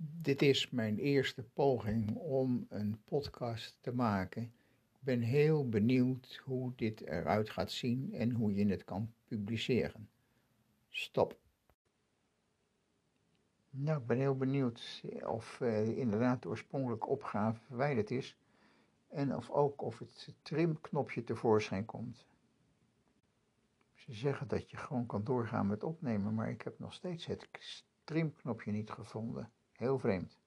Dit is mijn eerste poging om een podcast te maken. Ik ben heel benieuwd hoe dit eruit gaat zien en hoe je het kan publiceren. Stop. Nou, ik ben heel benieuwd of uh, inderdaad de oorspronkelijke opgave verwijderd is en of ook of het trimknopje tevoorschijn komt. Ze zeggen dat je gewoon kan doorgaan met opnemen, maar ik heb nog steeds het trimknopje niet gevonden. Heel vreemd.